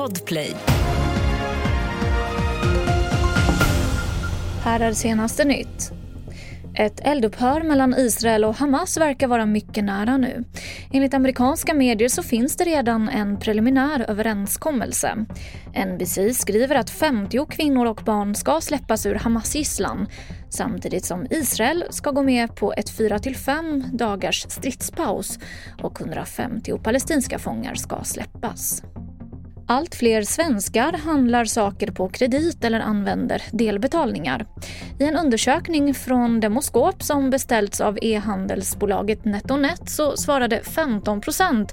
Podplay. Här är senaste nytt. Ett eldupphör mellan Israel och Hamas verkar vara mycket nära nu. Enligt amerikanska medier så finns det redan en preliminär överenskommelse. NBC skriver att 50 kvinnor och barn ska släppas ur Hamas-gisslan samtidigt som Israel ska gå med på ett 4-5 dagars stridspaus och 150 palestinska fångar ska släppas. Allt fler svenskar handlar saker på kredit eller använder delbetalningar. I en undersökning från Demoskop som beställts av e-handelsbolaget NetOnNet så svarade 15%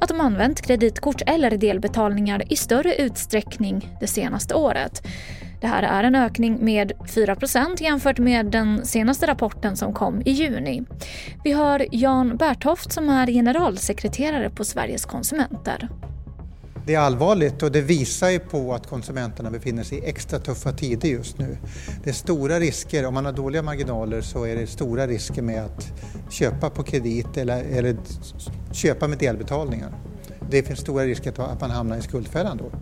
att de använt kreditkort eller delbetalningar i större utsträckning det senaste året. Det här är en ökning med 4% jämfört med den senaste rapporten som kom i juni. Vi hör Jan Bertoft som är generalsekreterare på Sveriges konsumenter. Det är allvarligt och det visar ju på att konsumenterna befinner sig i extra tuffa tider just nu. Det är stora risker, om man har dåliga marginaler så är det stora risker med att köpa på kredit eller, eller köpa med delbetalningar. Det finns stora risker att man hamnar i skuldfällan då.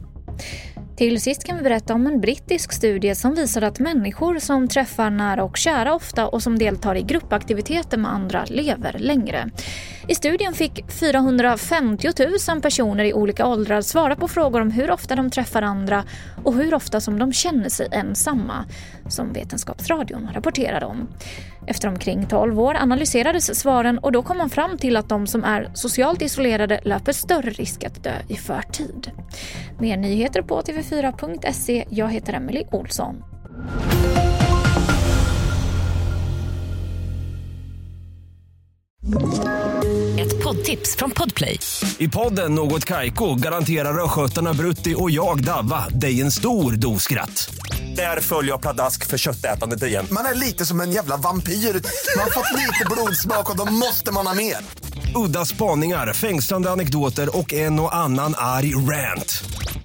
Till sist kan vi berätta om en brittisk studie som visar att människor som träffar nära och kära ofta och som deltar i gruppaktiviteter med andra lever längre. I studien fick 450 000 personer i olika åldrar svara på frågor om hur ofta de träffar andra och hur ofta som de känner sig ensamma, som Vetenskapsradion rapporterade om. Efter omkring 12 år analyserades svaren och då kom man fram till att de som är socialt isolerade löper större risk att dö i förtid. Mer nyheter på tv4.se. Jag heter Emily Olsson. Ett poddtips från Podplay. I podden Något Kaiko garanterar östgötarna Brutti och jag, Davva, dig en stor dos skratt. Där följer jag pladask för köttätandet igen. Man är lite som en jävla vampyr. Man har fått lite blodsmak och då måste man ha mer. Udda spaningar, fängslande anekdoter och en och annan arg rant.